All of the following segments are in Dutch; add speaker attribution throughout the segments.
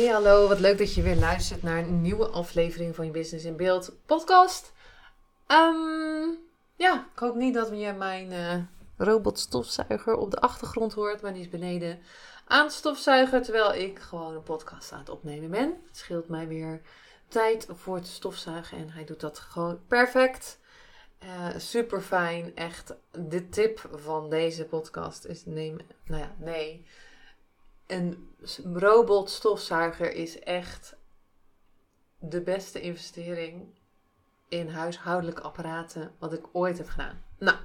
Speaker 1: Hey hallo, wat leuk dat je weer luistert naar een nieuwe aflevering van je Business in Beeld podcast. Ehm, ja, ik hoop niet dat je mijn uh, robotstofzuiger op de achtergrond hoort, maar die is beneden aan het stofzuigen terwijl ik gewoon een podcast aan het opnemen ben. Het scheelt mij weer tijd voor het stofzuigen en hij doet dat gewoon perfect. Uh, super fijn, echt. De tip van deze podcast is neem, nou ja, nee een robot stofzuiger is echt de beste investering in huishoudelijke apparaten wat ik ooit heb gedaan. Nou,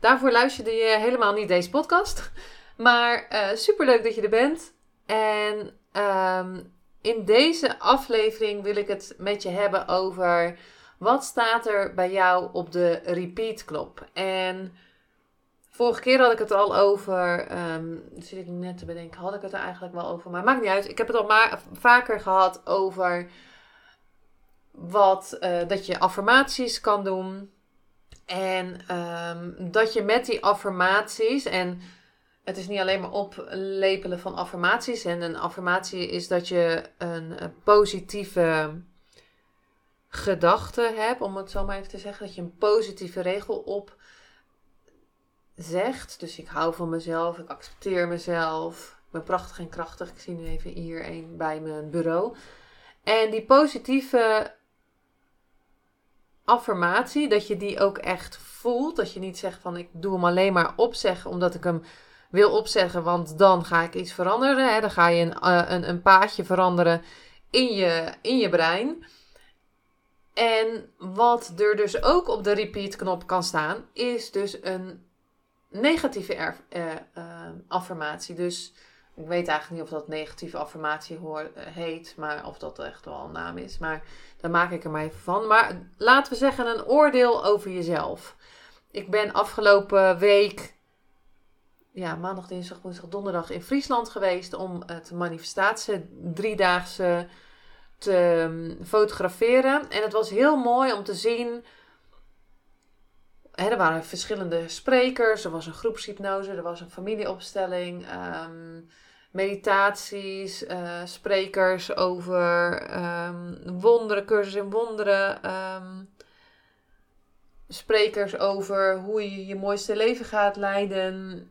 Speaker 1: daarvoor luisterde je helemaal niet deze podcast. Maar uh, eh, super leuk dat je er bent. En um, in deze aflevering wil ik het met je hebben over wat staat er bij jou op de repeat knop. En Vorige keer had ik het al over. Um, zit ik net te bedenken, had ik het er eigenlijk wel over? Maar maakt niet uit. Ik heb het al maar vaker gehad over. Wat, uh, dat je affirmaties kan doen. En um, dat je met die affirmaties. En het is niet alleen maar oplepelen van affirmaties. En een affirmatie is dat je een, een positieve gedachte hebt. Om het zo maar even te zeggen. Dat je een positieve regel op zegt. Dus ik hou van mezelf, ik accepteer mezelf. Ik ben prachtig en krachtig. Ik zie nu even hier een bij mijn bureau. En die positieve affirmatie, dat je die ook echt voelt. Dat je niet zegt van ik doe hem alleen maar opzeggen omdat ik hem wil opzeggen, want dan ga ik iets veranderen. Hè? Dan ga je een, uh, een, een paadje veranderen in je, in je brein. En wat er dus ook op de repeat knop kan staan, is dus een negatieve erf, uh, affirmatie. Dus ik weet eigenlijk niet of dat negatieve affirmatie uh, heet, maar of dat echt wel een naam is. Maar daar maak ik er maar even van. Maar laten we zeggen een oordeel over jezelf. Ik ben afgelopen week, ja, maandag, dinsdag, woensdag, donderdag in Friesland geweest om het manifestatie driedaagse te um, fotograferen. En het was heel mooi om te zien er waren verschillende sprekers. Er was een groepshypnose, er was een familieopstelling, um, meditaties, uh, sprekers over um, wonderen, cursus in wonderen. Um, sprekers over hoe je je mooiste leven gaat leiden.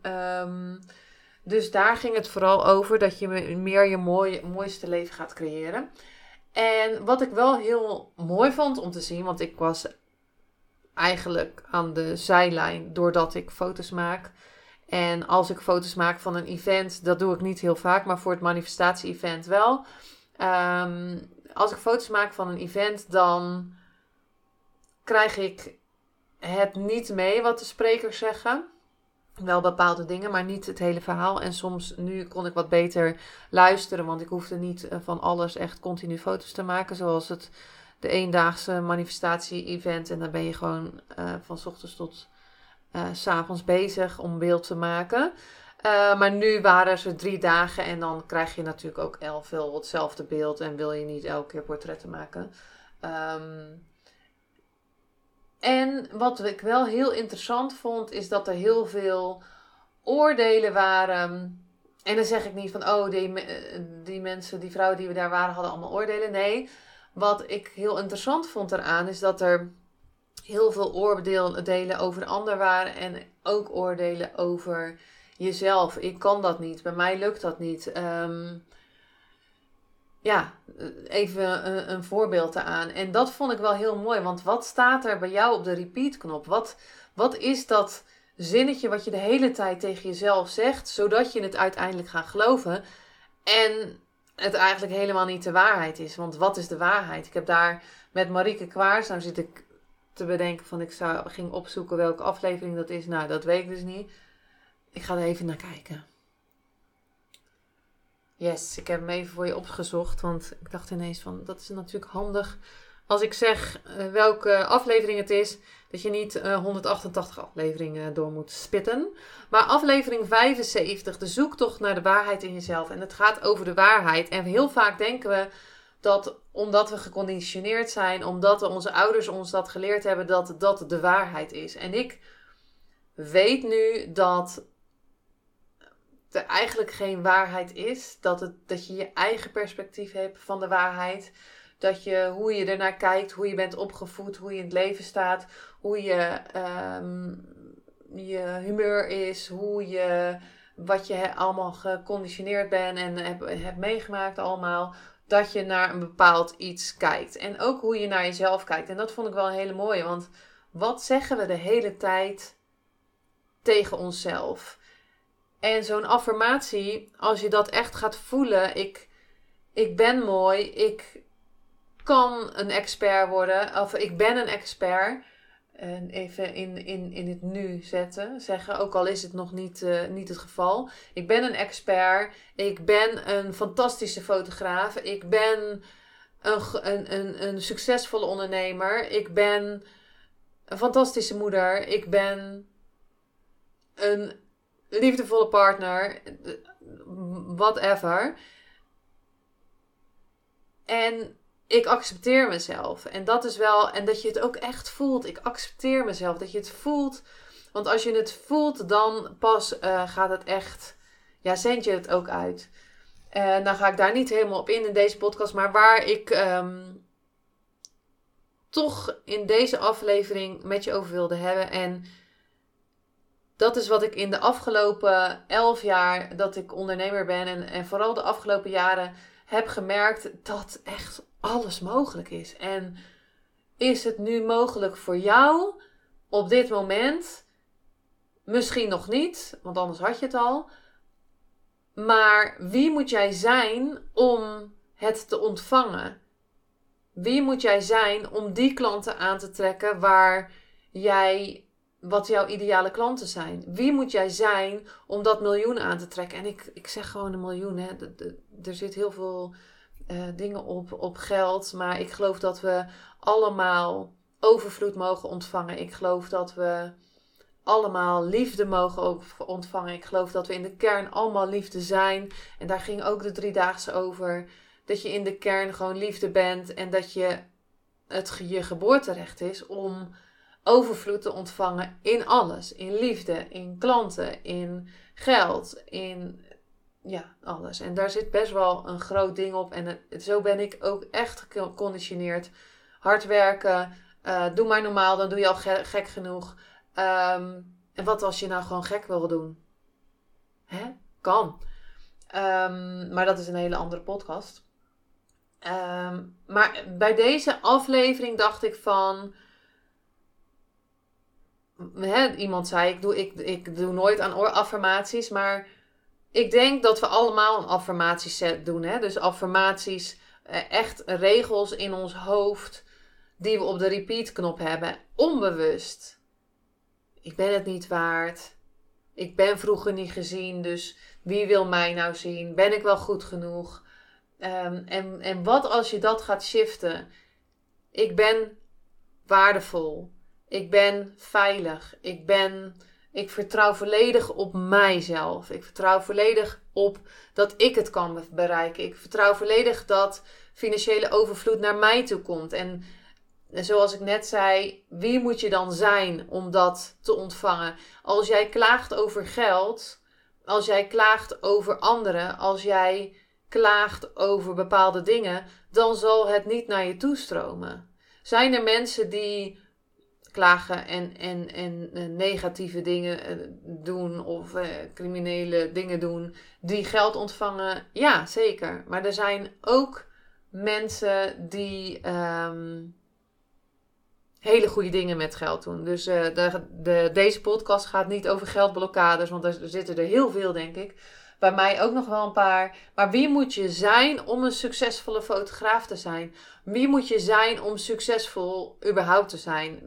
Speaker 1: dus daar ging het vooral over dat je meer je mooiste leven gaat creëren. En wat ik wel heel mooi vond om te zien, want ik was eigenlijk aan de zijlijn doordat ik foto's maak. En als ik foto's maak van een event, dat doe ik niet heel vaak, maar voor het manifestatie-event wel. Um, als ik foto's maak van een event, dan krijg ik het niet mee wat de sprekers zeggen. Wel bepaalde dingen, maar niet het hele verhaal. En soms, nu kon ik wat beter luisteren, want ik hoefde niet eh, van alles echt continu foto's te maken, zoals het de eendaagse manifestatie-event. En dan ben je gewoon uh, van ochtends tot uh, s avonds bezig om beeld te maken. Uh, maar nu waren ze drie dagen en dan krijg je natuurlijk ook heel veel hetzelfde beeld en wil je niet elke keer portretten maken. Um, en wat ik wel heel interessant vond, is dat er heel veel oordelen waren. En dan zeg ik niet van, oh, die, die mensen, die vrouwen die we daar waren, hadden allemaal oordelen. Nee, wat ik heel interessant vond eraan is dat er heel veel oordelen over de ander waren en ook oordelen over jezelf. Ik kan dat niet, bij mij lukt dat niet. Um, ja, even een, een voorbeeld eraan. En dat vond ik wel heel mooi, want wat staat er bij jou op de repeat-knop? Wat, wat is dat zinnetje wat je de hele tijd tegen jezelf zegt, zodat je het uiteindelijk gaat geloven? En het eigenlijk helemaal niet de waarheid is. Want wat is de waarheid? Ik heb daar met Marieke Kwaars, nou zit ik te bedenken van ik zou, ging opzoeken welke aflevering dat is. Nou, dat weet ik dus niet. Ik ga er even naar kijken. Yes, ik heb hem even voor je opgezocht. Want ik dacht ineens van, dat is natuurlijk handig. Als ik zeg uh, welke aflevering het is, dat je niet uh, 188 afleveringen door moet spitten. Maar aflevering 75, de zoektocht naar de waarheid in jezelf. En het gaat over de waarheid. En heel vaak denken we dat omdat we geconditioneerd zijn, omdat onze ouders ons dat geleerd hebben, dat dat de waarheid is. En ik weet nu dat er eigenlijk geen waarheid is. Dat, het, dat je je eigen perspectief hebt van de waarheid. Dat je hoe je ernaar kijkt, hoe je bent opgevoed, hoe je in het leven staat, hoe je, um, je humeur is, hoe je, wat je allemaal geconditioneerd bent en hebt, hebt meegemaakt allemaal. Dat je naar een bepaald iets kijkt. En ook hoe je naar jezelf kijkt. En dat vond ik wel een hele mooie. Want wat zeggen we de hele tijd tegen onszelf? En zo'n affirmatie, als je dat echt gaat voelen, ik, ik ben mooi, ik kan een expert worden, of ik ben een expert. En even in, in, in het nu zetten, zeggen, ook al is het nog niet, uh, niet het geval. Ik ben een expert, ik ben een fantastische fotograaf, ik ben een, een, een, een succesvolle ondernemer, ik ben een fantastische moeder, ik ben een liefdevolle partner, whatever. En ik accepteer mezelf. En dat is wel, en dat je het ook echt voelt. Ik accepteer mezelf. Dat je het voelt. Want als je het voelt, dan pas uh, gaat het echt, ja, zend je het ook uit. En dan ga ik daar niet helemaal op in in deze podcast. Maar waar ik um, toch in deze aflevering met je over wilde hebben. En dat is wat ik in de afgelopen elf jaar dat ik ondernemer ben en, en vooral de afgelopen jaren heb gemerkt dat echt alles mogelijk is. En is het nu mogelijk voor jou op dit moment? Misschien nog niet, want anders had je het al. Maar wie moet jij zijn om het te ontvangen? Wie moet jij zijn om die klanten aan te trekken waar jij wat jouw ideale klanten zijn. Wie moet jij zijn om dat miljoen aan te trekken? En ik, ik zeg gewoon een miljoen. Hè. Er zit heel veel uh, dingen op, op geld. Maar ik geloof dat we allemaal overvloed mogen ontvangen. Ik geloof dat we allemaal liefde mogen ontvangen. Ik geloof dat we in de kern allemaal liefde zijn. En daar ging ook de driedaagse over. Dat je in de kern gewoon liefde bent. En dat je het je geboorterecht is om overvloed te ontvangen in alles. In liefde, in klanten, in geld, in ja, alles. En daar zit best wel een groot ding op. En zo ben ik ook echt geconditioneerd. Hard werken. Uh, doe maar normaal, dan doe je al gek genoeg. Ehm, en wat als je nou gewoon gek wil doen? Hè? Kan. Um, maar dat is een hele andere podcast. Um, maar bij deze aflevering dacht ik van iemand zei, ik doe, ik, ik doe nooit aan affirmaties, maar ik denk dat we allemaal een affirmatieset doen. Hè? Dus affirmaties, eh, echt regels in ons hoofd die we op de repeat knop hebben, onbewust. Ik ben het niet waard. Ik ben vroeger niet gezien, dus wie wil mij nou zien? Ben ik wel goed genoeg? Um, en, en wat als je dat gaat shiften? Ik ben waardevol. Ik ben veilig. Ik ben. Ik vertrouw volledig op mijzelf. Ik vertrouw volledig op dat ik het kan bereiken. Ik vertrouw volledig dat financiële overvloed naar mij toe komt. En zoals ik net zei, wie moet je dan zijn om dat te ontvangen? Als jij klaagt over geld, als jij klaagt over anderen, als jij klaagt over bepaalde dingen, dan zal het niet naar je toestromen. Zijn er mensen die klagen en, en, en eh, negatieve dingen eh, doen of uh, criminele dingen doen die geld ontvangen. Ja, zeker. Maar er zijn ook mensen die um, hele goede dingen met geld doen. Dus de, de, deze podcast gaat niet over geldblokkades, want er zitten er heel veel, denk ik. Bij mij ook nog wel een paar. Maar wie moet je zijn om een succesvolle fotograaf te zijn? Wie moet je zijn om succesvol überhaupt te zijn?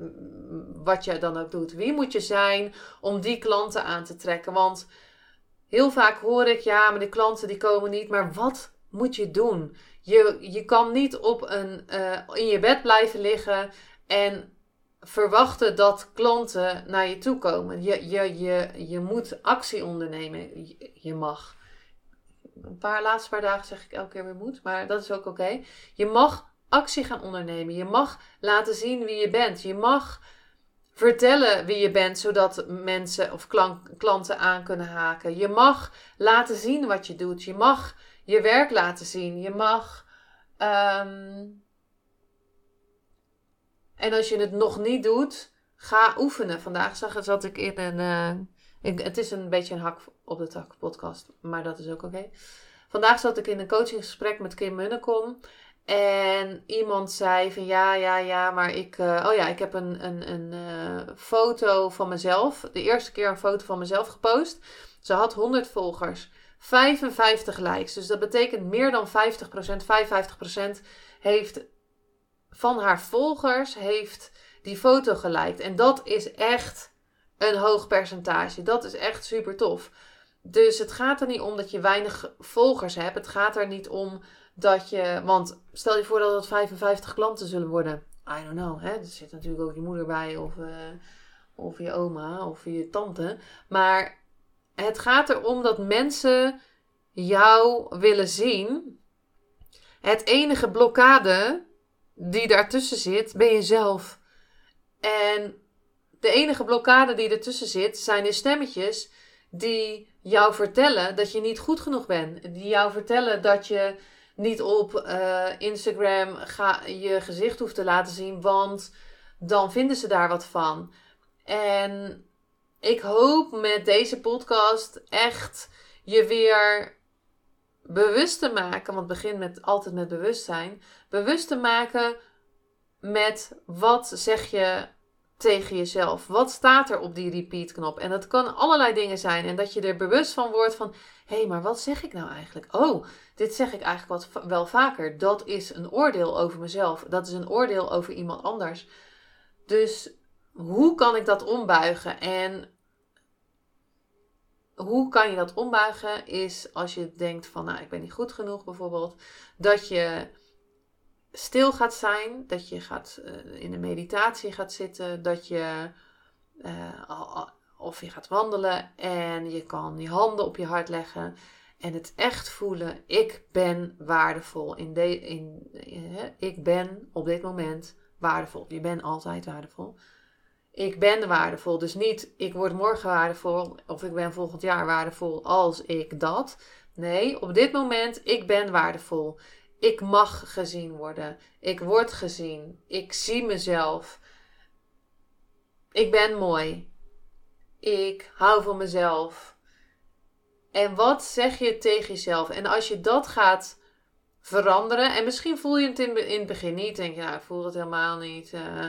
Speaker 1: Wat je dan ook doet. Wie moet je zijn om die klanten aan te trekken? Want heel vaak hoor ik, ja, maar de klanten die komen niet. Maar wat moet je doen? Je, je kan niet op een, uh, in je bed blijven liggen en verwachten dat klanten naar je toe komen. Je, je, je, je moet actie ondernemen. Je, mag. Een paar laatste paar dagen zeg ik elke keer weer moet, maar dat is ook oké. Je mag actie gaan ondernemen. Je mag laten zien wie je bent. Je mag vertellen wie je bent, zodat mensen of klanten aan kunnen haken. Je mag laten zien wat je doet. Je mag je werk laten zien. Je mag. Ehm, en als je het nog niet doet, ga oefenen. Vandaag zag, zat ik in een. Uh, het is een beetje een hak op de tak podcast, maar dat is ook oké. Vandaag zat ik in een coachingsgesprek met Kim Munnekom. En iemand zei van ja, ja, ja, maar ik, uh, oh ja, ik heb een, een, een uh, foto van mezelf. De eerste keer een foto van mezelf gepost. Ze had 100 volgers, 55 likes. Dus dat betekent meer dan 50%, 55% heeft van haar volgers heeft die foto geliked. En dat is echt een hoog percentage. Dat is echt super tof. Dus het gaat er niet om dat je weinig volgers hebt. Het gaat er niet om dat je. Want stel je voor dat het 55 klanten zullen worden. I don't know. Hè? Er zit natuurlijk ook je moeder bij, of, uh, of je oma, of je tante. Maar het gaat erom dat mensen jou willen zien. Het enige blokkade die daartussen zit, ben je zelf. En de enige blokkade die ertussen zit, zijn de stemmetjes die jou vertellen dat je niet goed genoeg bent. Die jou vertellen dat je niet op uh, Instagram ga, je gezicht hoeft te laten zien, want dan vinden ze daar wat van. En ik hoop met deze podcast echt je weer bewust te maken, want het begint met, altijd met bewustzijn, bewust te maken met wat zeg je tegen jezelf. Wat staat er op die repeat knop? En dat kan allerlei dingen zijn. En dat je er bewust van wordt van, hé, hey, maar wat zeg ik nou eigenlijk? Oh, dit zeg ik eigenlijk wat, wel vaker. Dat is een oordeel over mezelf. Dat is een oordeel over iemand anders. Dus hoe kan ik dat ombuigen? En hoe kan je dat ombuigen? Is als je denkt van, nou, ik ben niet goed genoeg bijvoorbeeld, dat je stil gaat zijn, dat je gaat, uh, in een meditatie gaat zitten, dat je uh, of je gaat wandelen en je kan je handen op je hart leggen en het echt voelen. Ik ben waardevol. In de, in, uh, ik ben op dit moment waardevol. Je bent altijd waardevol. Ik ben waardevol. Dus niet ik word morgen waardevol of ik ben volgend jaar waardevol als ik dat. Nee, op dit moment ik ben waardevol. Ik mag gezien worden. Ik word gezien. Ik zie mezelf. Ik ben mooi. Ik hou van mezelf. En wat zeg je tegen jezelf? En als je dat gaat veranderen, en misschien voel je het in, in het begin niet, denk je, nou, ik voel het helemaal niet. Uh,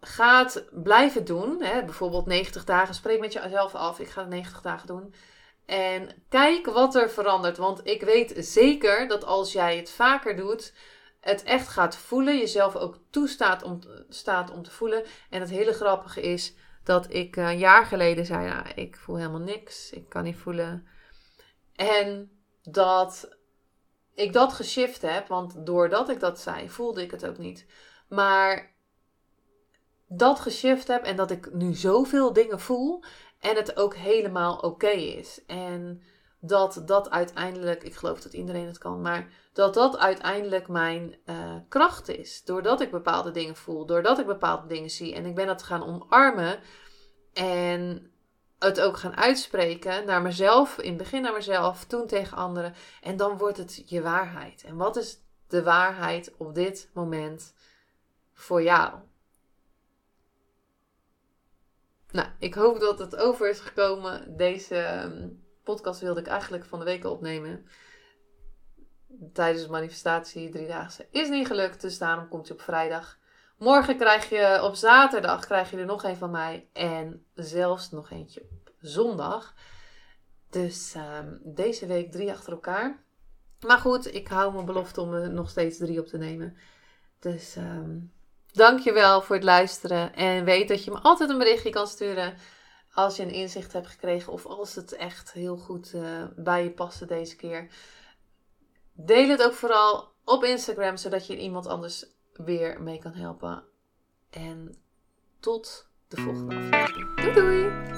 Speaker 1: gaat blijven doen. Hè? Bijvoorbeeld 90 dagen. Spreek met jezelf af. Ik ga 90 dagen doen. En kijk wat er verandert. Want ik weet zeker dat als jij het vaker doet, het echt gaat voelen. Jezelf ook toestaat om, staat om te voelen. En het hele grappige is dat ik een jaar geleden zei: nou, Ik voel helemaal niks. Ik kan niet voelen. En dat ik dat geshift heb. Want doordat ik dat zei, voelde ik het ook niet. Maar dat geshift heb en dat ik nu zoveel dingen voel en het ook helemaal oké is. En dat dat uiteindelijk, ik geloof dat iedereen het kan, maar dat dat uiteindelijk mijn uh, kracht is. Doordat ik bepaalde dingen voel, doordat ik bepaalde dingen zie en ik ben dat gaan omarmen en het ook gaan uitspreken naar mezelf, in het begin naar mezelf, toen tegen anderen en dan wordt het je waarheid. En wat is de waarheid op dit moment voor jou? Nou, ik hoop dat het over is gekomen. Deze ehm, podcast wilde ik eigenlijk van de week opnemen. Tijdens de manifestatie, driedaagse, is niet gelukt. Dus daarom komt hij op vrijdag. Morgen krijg je, op zaterdag krijg je er nog een van mij. En zelfs nog eentje op zondag. Dus um, deze week drie achter elkaar. Maar goed, ik hou mijn belofte om er nog steeds drie op te nemen. Dus um, Dankjewel voor het luisteren. En weet dat je me altijd een berichtje kan sturen als je een inzicht hebt gekregen of als het echt heel goed uh, bij je paste deze keer. Deel het ook vooral op Instagram, zodat je iemand anders weer mee kan helpen. En tot de volgende aflevering. Doei doei!